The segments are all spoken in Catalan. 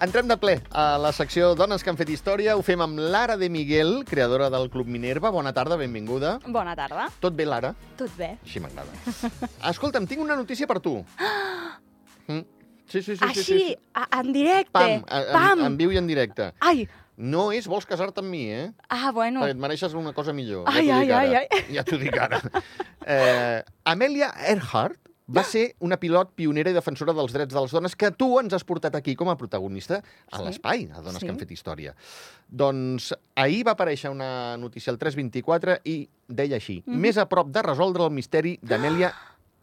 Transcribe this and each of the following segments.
Entrem de ple a la secció Dones que han fet història. Ho fem amb Lara de Miguel, creadora del Club Minerva. Bona tarda, benvinguda. Bona tarda. Tot bé, Lara? Tot bé. Així m'agrada. Escolta'm, tinc una notícia per tu. Mm. Sí, sí, sí. Així, sí, sí. en directe. Pam, en, Pam. en viu i en directe. Ai, No és vols casar-te amb mi, eh? ah, bueno. Perquè et mereixes una cosa millor. Ai, ja ai, ara. ai, Ja t'ho dic ara. Eh, Amelia Earhart va ser una pilot pionera i defensora dels drets de les dones que tu ens has portat aquí com a protagonista a Sí. l'espai, a Dones Sí. que han fet història. Doncs ahir va aparèixer una notícia al 324 i deia així, Mhm. més a prop de resoldre el misteri d'Amelia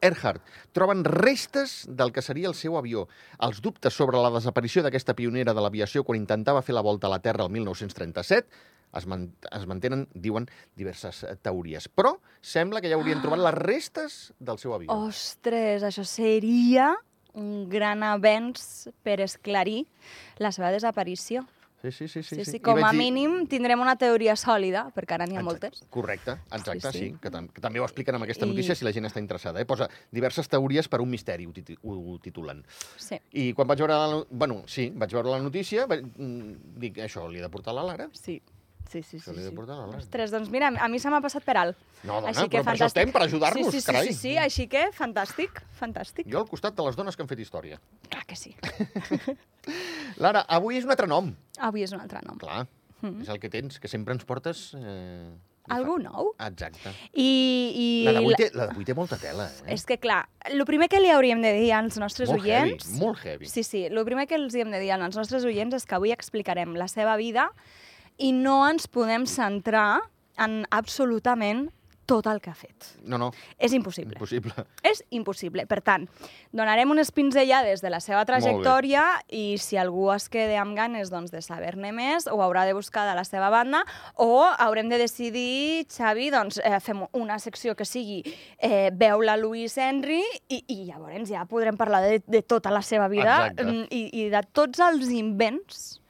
Earhart. Troben restes del que seria el seu avió. Els dubtes sobre la desaparició d'aquesta pionera de l'aviació quan intentava fer la volta a la Terra el 1937 es, man es mantenen, diuen, diverses eh, teories. Però sembla que ja haurien trobat les restes del seu avió. Ostres, això seria un gran avenç per esclarir la seva desaparició. Sí, sí, sí. sí, Sí, sí, com a dir- mínim tindrem una teoria sòlida, perquè ara n'hi ha Exacte, moltes. Correcte, exacte, sí. Sí, sí. Que, tam que també ho expliquen amb aquesta I- notícia si la gent està interessada. Eh? Posa diverses teories per un misteri, ho, titi ho, titulen. Sí, I quan vaig veure la... no- Bueno, sí, vaig veure la notícia, vaig... mm, dic, això li he de portar a la Lara. sí. Sí, sí, sí. sí. Ostres, doncs mira, a mi se m'ha passat per alt. No, dona, així que però per això fantàstic. estem, per ajudar-nos, sí, sí, sí, carai. Sí, sí, sí, així que fantàstic, fantàstic. Jo al costat de les dones que han fet història. Clar que sí. Lara, avui és un altre nom. Avui és un altre nom. Clar, Mm. és el que tens, que sempre ens portes... Eh... Algú nou. Exacte. I, i La d'avui té, la té molta tela, eh? És que, clar, el primer que li hauríem de dir als nostres molt oients... heavy, molt heavy. Sí, sí, el primer que els hem de dir als nostres oients és que avui explicarem la seva vida i no ens podem centrar en absolutament tot el que ha fet. No, no, És impossible. impossible. És impossible. Per tant, donarem unes pinzellades de la seva trajectòria i si algú es queda amb ganes doncs, de saber-ne més, ho haurà de buscar de la seva banda o haurem de decidir, Xavi, doncs, eh, fem una secció que sigui eh, veu la Louis Henry i, i llavors ja podrem parlar de, de tota la seva vida Exacte. i, i de tots els invents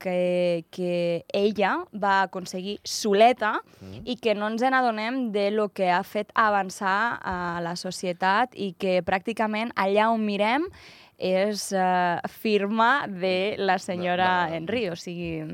que, que ella va aconseguir soleta Mm. i que no ens n'adonem de lo que ha fet avançar a la societat i que pràcticament allà on mirem és uh, firma de la senyora De- de- Henry, o sigui,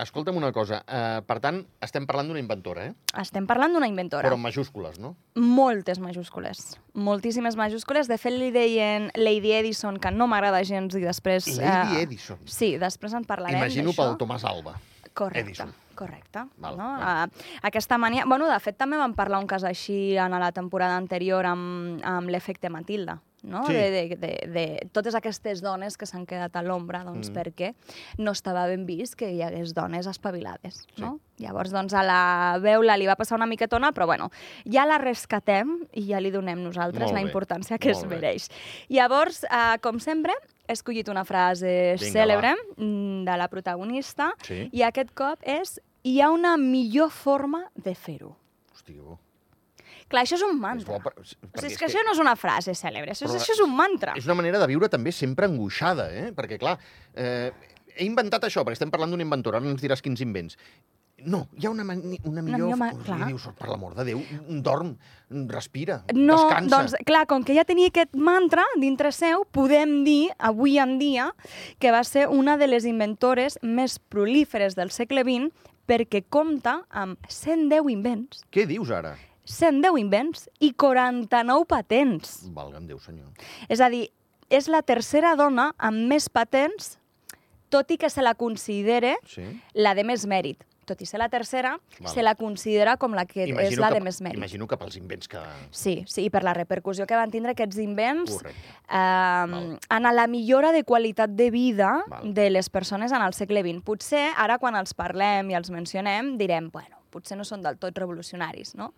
Escolta'm una cosa, uh, per tant, estem parlant d'una inventora, eh? estem parlant d'una inventora. Però amb majúscules, no? Moltes majúscules, moltíssimes majúscules. De fet, li deien Lady Edison, que no m'agrada gens, i després... Lady eh, Edison. Sí, després en parlarem Imagino pel Tomàs Alba. Correcte, Edison. correcte. Val, no? val. Uh, aquesta mania... Bueno, de fet, també vam parlar un cas així en la temporada anterior amb, amb l'efecte Matilda, no? Sí. De, de, de, de totes aquestes dones que s'han quedat a l'ombra, doncs Mm. perquè no estava ben vist que hi hagués dones espavilades, no? Llavors, doncs, a la veula li va passar una miquetona, però bueno, ja la rescatem i ja li donem nosaltres Molt la bé, importància que es molt bé. mereix. Llavors, uh, com sempre, he escollit una frase Vinga, cèlebre mm, de la protagonista Sí. i aquest cop és hi ha una millor forma de fer-ho. Hòstia, Clar, això és un és mantra. bo per... O sigui, perquè és que això no és una frase cèlebre, això, Però és, això és un mantra. És una manera de viure també sempre angoixada, eh? Perquè, clar, eh, he inventat això, perquè estem parlant d'una inventora, ara ens diràs quins invents. No, hi ha una, mani- una millor... millor ma- Ui, clar. dius, per l'amor de Déu, dorm, respira, No, descansa. doncs, clar, com que ja tenia aquest mantra dintre seu, podem dir, avui en dia, que va ser una de les inventores més prolíferes del segle XX perquè compta amb 110 invents, Què dius ara? 110 invents i 49 patents. Valga'm Déu, senyor. És a dir, és la tercera dona amb més patents, tot i que se la considere Sí? la de més mèrit. Tot i ser la tercera, Val. se la considera com la que és la que, de més mèrit. Imagino que pels invents que... Sí, sí, i per la repercussió que van tindre aquests invents eh, Val. en la millora de qualitat de vida Val. de les persones en el segle XX. Potser, ara quan els parlem i els mencionem, direm, bueno, potser no són del tot revolucionaris, no?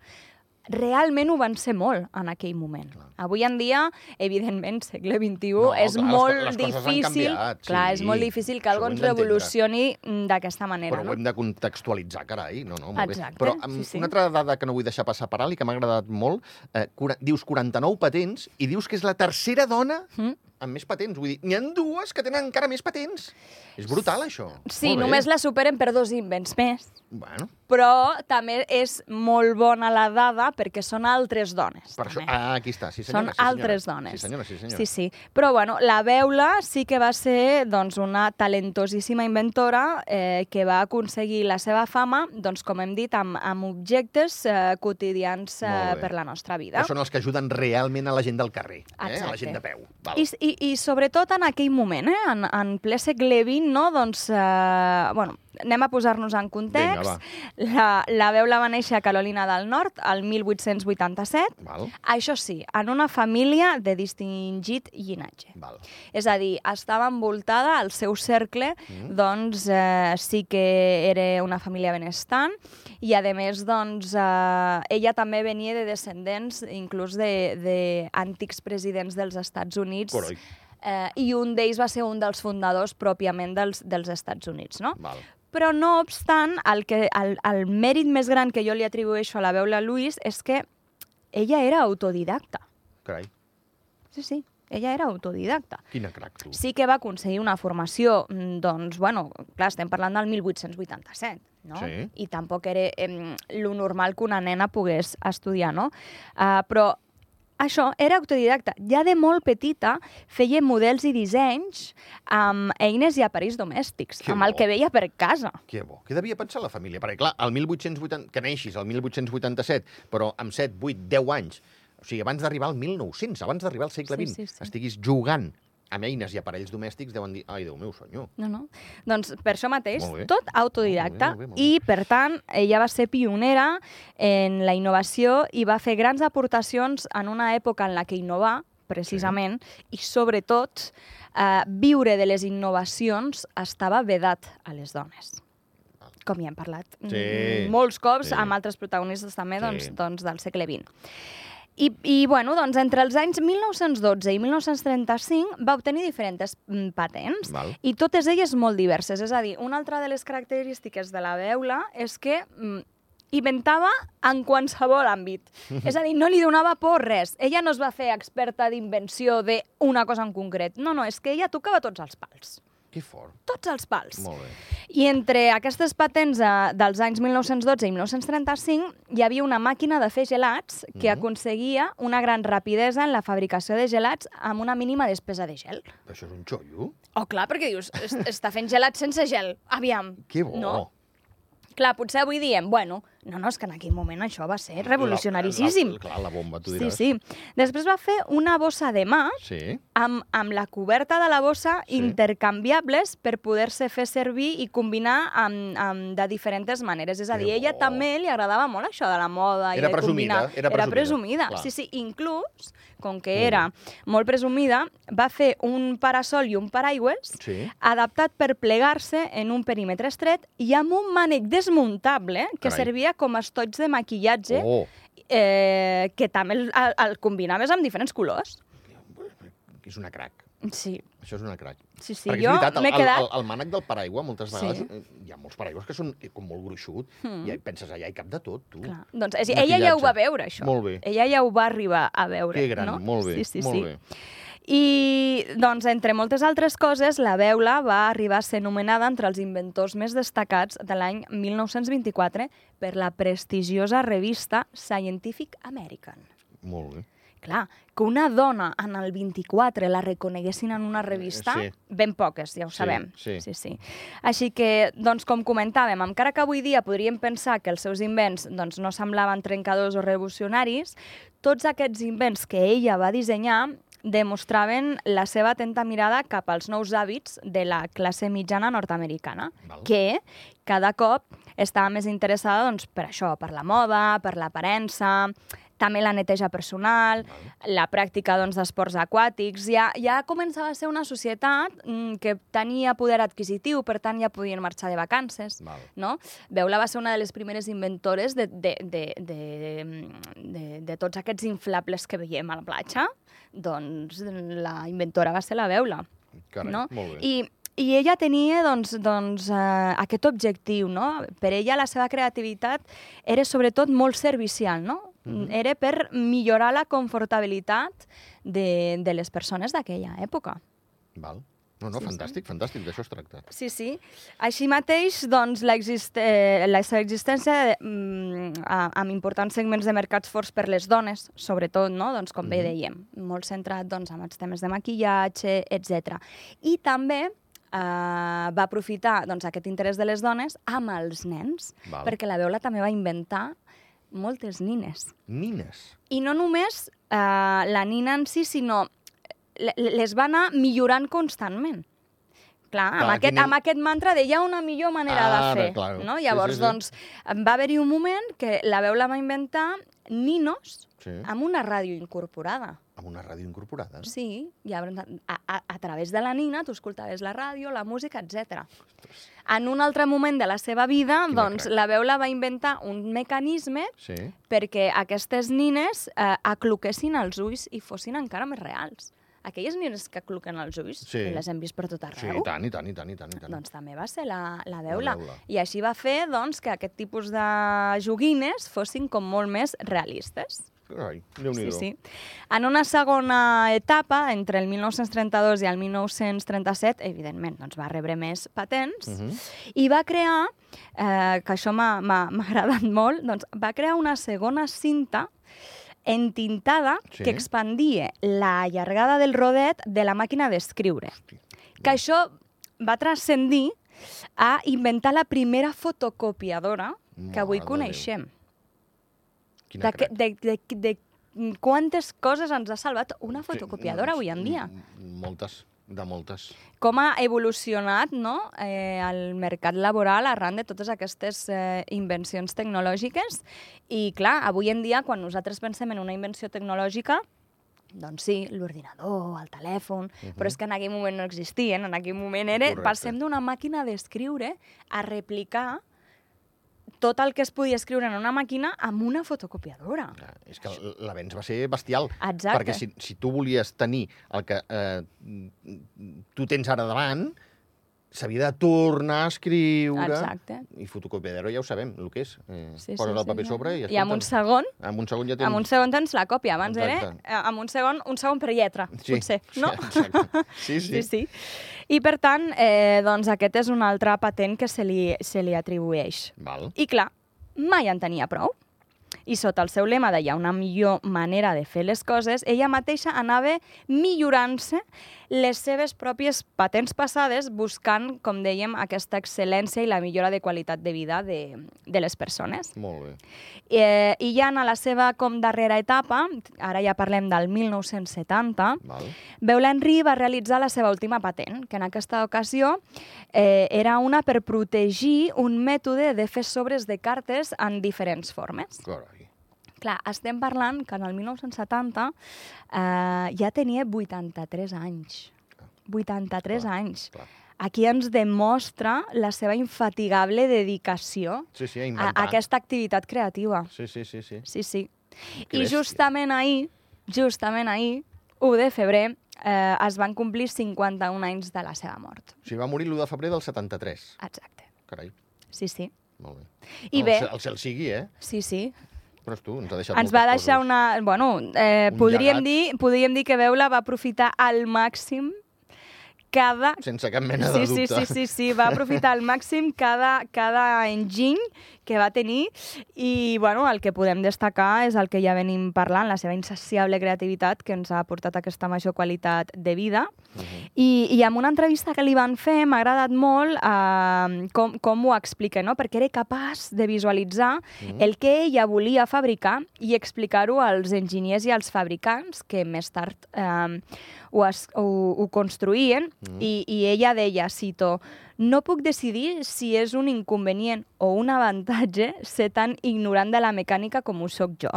Realment ho van ser molt en aquell moment. Clar. Avui en dia, evidentment, segle XXI, No, és clar, les molt les han difícil... canviat, clar, sí. és molt difícil que algú ens revolucioni mm, d'aquesta manera, Però no? ho hem de contextualitzar, carai. No, no, molt Exacte, bé. Però amb sí, sí. una altra dada que no vull deixar passar per alt i que m'ha agradat molt, eh, dius 49 patents i dius que és la tercera dona Mm? Amb més patents. Vull dir, n'hi ha dues que tenen encara més patents. És brutal, això. Sí, només la superen per dos invents més. Bueno, Però també és molt bona la dada perquè són altres dones. per això... Ah, aquí està, sí Són senyora. sí, senyora. altres dones. Sí senyora, sí senyora. Sí, sí. Però, bueno, la Beula sí que va ser doncs, una talentosíssima inventora eh, que va aconseguir la seva fama, doncs, com hem dit, amb, amb objectes eh, quotidians eh, per la nostra vida. Que són els que ajuden realment a la gent del carrer, eh? a la gent de peu. Val. I, i, I sobretot en aquell moment, eh? en, en ple segle XX, no? doncs, eh, bueno, anem a posar-nos en context. la, la Beula va néixer a Carolina del Nord el 1887, Val, això sí, en una família de distingit llinatge. val. És a dir, estava envoltada, el seu cercle, mm. doncs eh, sí que era una família benestant i, a més, doncs, eh, ella també venia de descendents inclús d'antics presidents dels Estats Units. Eh, i un d'ells va ser un dels fundadors pròpiament dels, dels Estats Units, no? Val. Però no obstant, el, que, el, el mèrit més gran que jo li atribueixo a la Beula Lewis és que ella era autodidacta. Carai, Sí, sí, ella era autodidacta. quina crac, tu. Sí que va aconseguir una formació, mm, doncs, bueno, clar, estem parlant del 1887, no? Sí. I tampoc era eh, lo normal que una nena pogués estudiar, no? Uh, però això, era autodidacta. Ja de molt petita feia models i dissenys amb eines i aparells domèstics, Que amb el bo. que veia per casa. Que bo. Què devia pensar la família? Perquè, clar, el 1880, que neixis el 1887, però amb 7, 8, 10 anys, o sigui, abans d'arribar al 1900, abans d'arribar al segle Sí, XX, sí, sí. estiguis jugant amb eines i aparells domèstics, deuen dir, ai, Déu meu senyor. No, no. Doncs per això mateix, tot autodidacta. Molt bé, molt bé, molt bé. I, per tant, ella va ser pionera en la innovació i va fer grans aportacions en una època en la que innovar, precisament, i sobretot eh, viure de les innovacions estava vedat a les dones com ja hem parlat Sí, mm, molts cops sí. amb altres protagonistes també Sí. doncs, doncs, del segle XX. I, I, bueno, doncs, entre els anys 1912 i 1935 va obtenir diferents mm, patents Val. i totes elles molt diverses. És a dir, una altra de les característiques de la Beula és que mm, inventava en qualsevol àmbit. és a dir, no li donava por res. Ella no es va fer experta d'invenció d'una cosa en concret. No, no, és que ella tocava tots els pals. Que fort. Tots els pals. Molt bé. I entre aquestes patents eh, dels anys 1912 i 1935 hi havia una màquina de fer gelats que Mhm. aconseguia una gran rapidesa en la fabricació de gelats amb una mínima despesa de gel. Però això és un xollo? Oh, clar, perquè dius, "Es- està fent gelats sense gel. Aviam. Que bo. No? Clar, potser avui diem, bueno, no, no, és que en aquell moment això va ser revolucionaríssim. La, la, clar, la bomba, tu Sí, diràs. sí. Després va fer una bossa de mà Sí? amb, amb la coberta de la bossa Sí. intercanviables per poder-se fer servir i combinar amb, amb, de diferents maneres. És a dir, ella també li agradava molt això de la moda i Era de presumida, combinar. era presumida, presumida. clar. Sí, sí, inclús, com que Molt era molt presumida, va fer un parasol i un paraigües Sí. adaptat per plegar-se en un perímetre estret i amb un mànec desmuntable que Carai. servia com a estoig de maquillatge Oh, eh, que també el, el, el combinaves amb diferents colors. és una crac. Sí, Això és una crac. sí, sí. Perquè jo el, m'he el, quedat... el, el mànec del paraigua, moltes Sí. vegades, eh, hi ha molts paraigües que són eh, com molt gruixut, Mm. i penses, allà hi cap de tot, tu. Clar. Doncs és, ella ja ho va veure, això. Molt bé. Ella ja ho va arribar a veure. Que gran, no? molt bé, Sí, sí, molt sí. bé. I, doncs, entre moltes altres coses, la Beula va arribar a ser nomenada entre els inventors més destacats de l'any 1924 per la prestigiosa revista Scientific American. Molt bé. Clar, que una dona en el 24 la reconeguessin en una revista, Sí. ben poques, ja ho Sí, sabem. sí. sí, sí. Així que, doncs, com comentàvem, encara que avui dia podríem pensar que els seus invents doncs, no semblaven trencadors o revolucionaris, tots aquests invents que ella va dissenyar demostraven la seva atenta mirada cap als nous hàbits de la classe mitjana nord-americana, que cada cop estava més interessada doncs, per això, per la moda, per l'aparença, també la neteja personal, la pràctica doncs, d'esports aquàtics. Ja, ja començava a ser una societat mm, que tenia poder adquisitiu, per tant ja podien marxar de vacances. Val. No? Beula va ser una de les primeres inventores de, de, de, de, de, de tots aquests inflables que veiem a la platja. Doncs la inventora va ser la Beula. Carai, no? molt bé. I, i ella tenia doncs, doncs, eh, aquest objectiu. No? Per ella la seva creativitat era sobretot molt servicial. No? -hmm. Era per millorar la confortabilitat de, de les persones d'aquella època. Val. No, no, Sí, sí. fantàstic, fantàstic, d'això es tracta. Sí, sí. Així mateix, doncs, l'exist eh, la seva existència mm, a- amb importants segments de mercats forts per les dones, sobretot, no? doncs, com bé Mhm. dèiem, molt centrat doncs, en els temes de maquillatge, etc. I també eh, va aprofitar doncs, aquest interès de les dones amb els nens, Val. perquè la Veula també va inventar moltes nines. Nines. I no només eh, la nina en si, sinó le- les va anar millorant constantment. Clar, amb, Clar, aquest, amb aquest mantra de hi ha una millor manera Ara, de fer. clar. No? Sí, Llavors, sí, sí. doncs, va haver-hi un moment que la veu la va inventar ninos Sí. amb una ràdio incorporada. Amb una ràdio incorporada. Sí, llavors, a, a, a través de la nina tu escoltaves la ràdio, la música, etc. En un altre moment de la seva vida, Quina doncs, crac. la veu la va inventar un mecanisme Sí. perquè aquestes nines eh, acluquessin els ulls i fossin encara més reals. Aquelles nines que acluquen els ulls, Sí. les hem vist per tot Sí, arreu, i tant, i tant, i tant, i tant. I tant. doncs també va ser la, la veula. veula. I així va fer doncs, que aquest tipus de joguines fossin com molt més realistes. Ai, déu Sí, sí. En una segona etapa, entre el 1932 i el 1937, evidentment, doncs va rebre més patents, Mhm. i va crear, eh, que això m'ha agradat molt, doncs va crear una segona cinta entintada Sí. que expandia la llargada del rodet de la màquina d'escriure. Que això va transcendir a inventar la primera fotocopiadora que avui Mare coneixem. De, de, de, de, quantes coses ens ha salvat una Sí, fotocopiadora no, avui en dia. Moltes, de moltes. Com ha evolucionat no, eh, el mercat laboral arran de totes aquestes eh, invencions tecnològiques. I, clar, avui en dia, quan nosaltres pensem en una invenció tecnològica, doncs sí, l'ordinador, el telèfon, però és que en aquell moment no existien, en aquell moment era, Correcte. passem d'una màquina d'escriure a replicar tot el que es podia escriure en una màquina amb una fotocopiadora. Clar, És que l'avenç va ser bestial. Exacte. Perquè si, si tu volies tenir el que eh, tu tens ara davant, s'havia de tornar a escriure... Exacte. I fotocopiadora ja ho sabem, el que és. Eh, Sí, poses sí, el paper sí, sobre i... I amb un segon amb un segon ja tens... Amb un segon tens la còpia. Abans Exacte. era eh, amb un segon, un segon per lletra, Sí, potser, no? Exacte. Sí, sí. sí, sí. I per tant, eh, doncs aquest és un altre patent que se li, se li atribueix. Val. I clar, mai en tenia prou. I sota el seu lema de hi ha una millor manera de fer les coses, ella mateixa anava millorant-se les seves pròpies patents passades buscant, com dèiem, aquesta excel·lència i la millora de qualitat de vida de, de les persones. Molt bé. Eh, I ja en la seva com darrera etapa, ara ja parlem del 1970, Val. Beula Henry va realitzar la seva última patent, que en aquesta ocasió eh, era una per protegir un mètode de fer sobres de cartes en diferents formes. Carai. Clar, estem parlant que en el 1970 eh, ja tenia 83 anys. 83 Clar, anys. clar. Aquí ens demostra la seva infatigable dedicació Sí, sí, a a, aquesta activitat creativa. Sí, sí, sí, sí. Sí, sí. Que I bèstia. justament ahir, justament ahir, 1 de febrer, eh, es van complir 51 anys de la seva mort. O sigui, va morir l'1 de febrer del 73. Exacte. Carai, Sí, sí. molt bé. I no, bé- El, el cel sigui, eh? Sí, sí. Però és tu, ens ha deixat Ens va deixar coses. una... Bueno, eh, Un podríem, llegat. dir, podríem dir que Beula va aprofitar al màxim cada... Sense cap mena Sí, de sí, dubte. sí, sí, sí, va aprofitar al màxim cada, cada enginy que va tenir i bueno, el que podem destacar és el que ja venim parlant, la seva insaciable creativitat que ens ha portat aquesta major qualitat de vida. Mhm. I, I amb una entrevista que li van fer m'ha agradat molt eh, com, com ho explica, no? perquè era capaç de visualitzar Mhm. el que ella volia fabricar i explicar-ho als enginyers i als fabricants que més tard eh, ho, es, ho, ho construïen Mhm. i, i ella deia, cito, no puc decidir si és un inconvenient o un avantatge ser tan ignorant de la mecànica com ho sóc jo.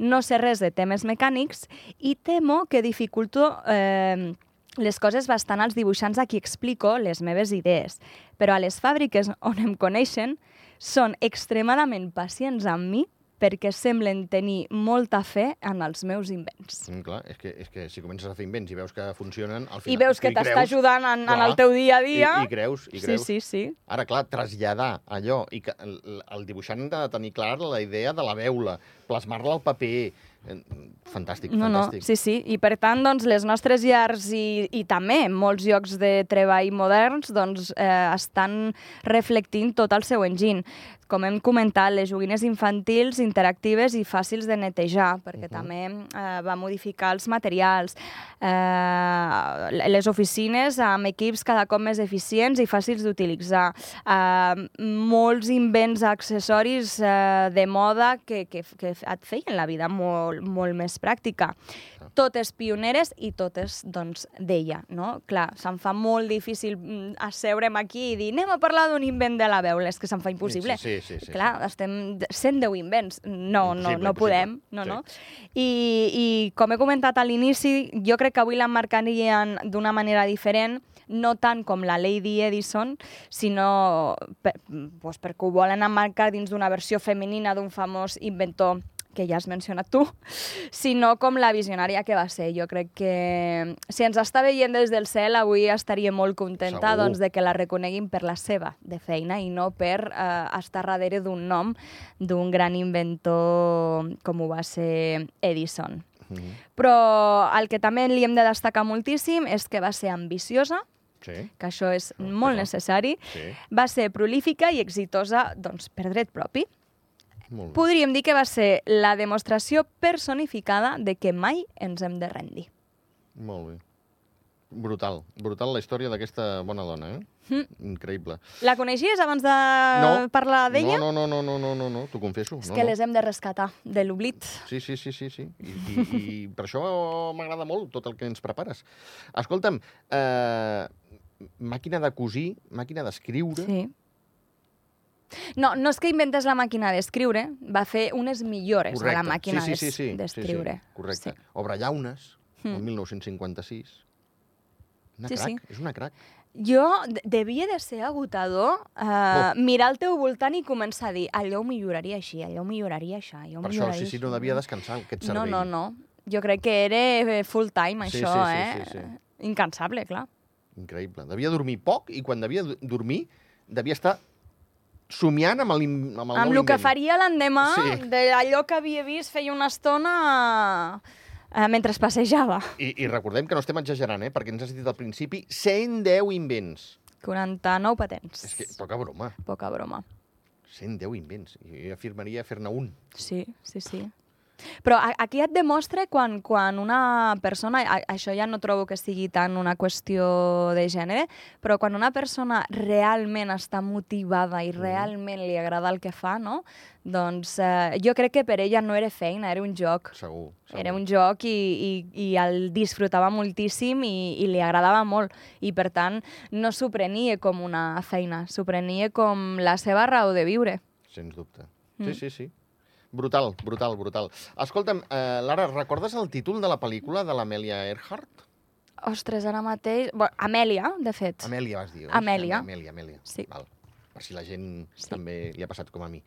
No sé res de temes mecànics i temo que dificulto eh, les coses bastant als dibuixants a qui explico les meves idees. Però a les fàbriques on em coneixen són extremadament pacients amb mi perquè semblen tenir molta fe en els meus invents. Mm, clar, és que, és que si comences a fer invents i veus que funcionen, al final... I veus que t'està ajudant en, en clar, el teu dia a dia. I, i creus, i creus. Sí, sí, sí. Ara, clar, traslladar allò, i que el, el dibuixant ha de tenir clar la idea de la veula, plasmar-la al paper... eh, Fantàstic, No, no, fantàstic. sí, sí. I per tant, doncs, les nostres llars i, i també molts llocs de treball moderns doncs, eh, estan reflectint tot el seu enginy. Com hem comentat, les joguines infantils interactives i fàcils de netejar, perquè Mhm. també eh, va modificar els materials. Eh, les oficines amb equips cada cop més eficients i fàcils d'utilitzar. Eh, molts invents accessoris eh, de moda que, que, que et feien la vida molt, molt més pràctica. Totes pioneres i totes, doncs, d'ella, no? Clar, se'm fa molt difícil mm, asseure'm aquí i dir anem a parlar d'un invent de la veula, és que se'm fa impossible. Sí, sí, sí. Sí, Clar, estem 110 invents. No, no, no podem. No, Sí. no. I, I com he comentat a l'inici, jo crec que avui l'emmarcarien d'una manera diferent, no tant com la Lady Edison, sinó per, pues perquè ho volen emmarcar dins d'una versió femenina d'un famós inventor que ja has mencionat tu, sinó com la visionària que va ser. Jo crec que si ens està veient des del cel, avui estaria molt contenta Segur. doncs, de que la reconeguin per la seva de feina i no per eh, estar darrere d'un nom d'un gran inventor com ho va ser Edison. Mhm. Però el que també li hem de destacar moltíssim és que va ser ambiciosa, Sí, que això és Ah, molt necessari, sí. va ser prolífica i exitosa doncs, per dret propi. Podríem dir que va ser la demostració personificada de que mai ens hem de rendir. Molt bé. Brutal, brutal la història d'aquesta bona dona, eh? Mm. Increïble. La coneixies abans de No. parlar d'ella? No, no, no, no, no, no, no, t'ho confesso. És no, que no. les hem de rescatar de l'oblit. Sí, sí, sí, sí, sí. I, i, i per això m'agrada molt tot el que ens prepares. Escolta'm, eh, màquina de cosir, màquina d'escriure... Sí. No, no és que inventés la màquina d'escriure, va fer unes millores a la màquina sí, sí, sí, sí, d'escriure. Sí, sí, correcte. Sí. Obre llaunes, Mm. el 1956. Una Sí, crac, sí. és una crac. Jo, de- devia de ser agotador uh, Oh. mirar al teu voltant i començar a dir allò ho milloraria així, allò ho milloraria això, allò ho Per això, milloraria sí, sí, així". no devia descansar aquest No, cervell. no, no. Jo crec que era eh, full time, Sí, això, sí, sí, eh? sí, sí. Incansable, clar. Increïble. Devia dormir poc i quan devia do- dormir devia estar somiant amb el, amb el Amb el que faria l'endemà Sí. d'allò que havia vist feia una estona eh, mentre es passejava. I, I recordem que no estem exagerant, eh? perquè ens has dit al principi 110 invents. 49 patents. És que, poca broma, Poca broma. 110 invents. Jo afirmaria fer-ne un. Sí, sí, sí. Però aquí et demostra quan, quan una persona, a- això ja no trobo que sigui tant una qüestió de gènere, però quan una persona realment està motivada i realment li agrada el que fa, no? doncs eh, jo crec que per ella no era feina, era un joc. Segur. segur. Era un joc i, i, i el disfrutava moltíssim i, i li agradava molt. I, per tant, no s'ho prenia com una feina, s'ho prenia com la seva raó de viure. Sens dubte. Mm. Sí, sí, sí. Brutal, brutal, brutal. Escolta'm, eh, Lara, recordes el títol de la pel·lícula de l'Amèlia Earhart? Ostres, ara mateix... Bueno, Amèlia, de fet. Amèlia, vas dir, oi? Amèlia. Amèlia, Amèlia. Sí. Val. Per si la gent Sí. també li ha passat com a mi.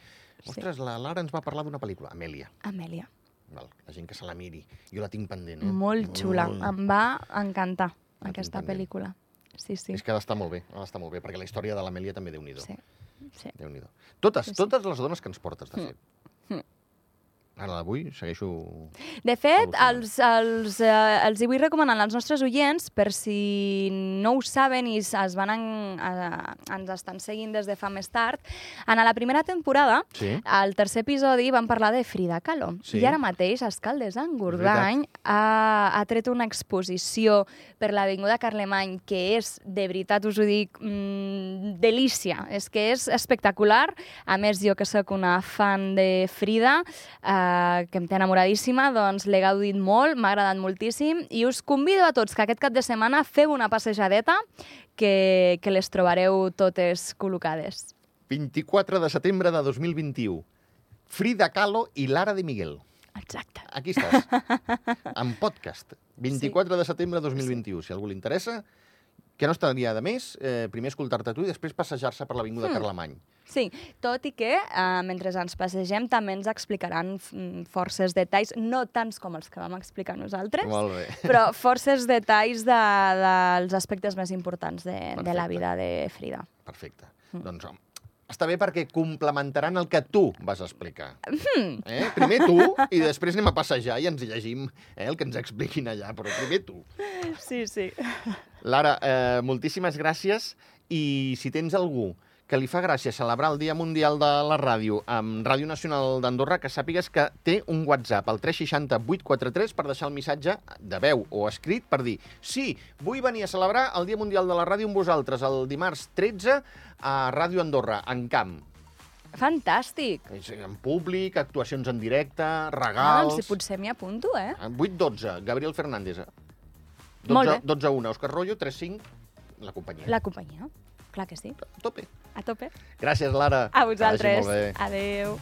Sí. Ostres, la Lara ens va parlar d'una pel·lícula. Amèlia. Amèlia. Val. La gent que se la miri. Jo la tinc pendent, eh? Molt xula. Mm. Em va encantar La aquesta pel·lícula. Sí, sí. És que ha d'estar molt bé, ha d'estar molt bé, perquè la història de l'Amèlia també déu-n'hi-do. sí. sí. Déu-n'hi-do. Totes, Sí, sí. totes les dones que ens portes, de Mm. fet. Mm. Ara d'avui segueixo... De fet, els, els, eh, els hi vull recomanar als nostres oients, per si no ho saben i es van en, eh, ens estan seguint des de fa més tard, en la primera temporada, Sí? al tercer episodi, vam parlar de Frida Kahlo. Sí. I ara mateix Escaldes Engordany ha, ha tret una exposició per l'Avinguda Carlemany que és, de veritat us ho dic, mm, delícia. És que és espectacular. A més, jo que sóc una fan de Frida, eh, que em té enamoradíssima, doncs l'he gaudit molt, m'ha agradat moltíssim i us convido a tots que aquest cap de setmana feu una passejadeta que, que les trobareu totes col·locades. 24 de setembre de 2021. Frida Kahlo i Lara de Miguel. Exacte. Aquí estàs. en podcast. 24 de setembre de 2021. Si algú li interessa, que no estaria de més eh, primer escoltar-te tu i després passejar-se per l'Avinguda Hmm. Carlemany. Sí, tot i que eh, mentre ens passegem també ens explicaran mm, forces detalls, no tants com els que vam explicar nosaltres, Molt bé. però forces detalls de, dels aspectes més importants de, de la vida de Frida. Perfecte. Mm. Doncs home, està bé perquè complementaran el que tu vas explicar. Hmm. Eh? Primer tu i després anem a passejar i ens llegim eh, el que ens expliquin allà, però primer tu. Sí, sí. Lara, eh, moltíssimes gràcies i si tens algú que li fa gràcia celebrar el Dia Mundial de la Ràdio amb Ràdio Nacional d'Andorra, que sàpigues que té un WhatsApp, el 360 843, per deixar el missatge de veu o escrit per dir sí, vull venir a celebrar el Dia Mundial de la Ràdio amb vosaltres el dimarts 13 a Ràdio Andorra, en camp. Fantàstic. En públic, actuacions en directe, Ah, regals... doncs si potser m'hi apunto, eh? 8-12, Gabriel Fernández. 12, Molt bé. 12 1, Òscar Rollo, 3-5, la companyia. La companyia. Clar que sí. Tope. A tope. Gràcies, Lara. A vosaltres. Adeu.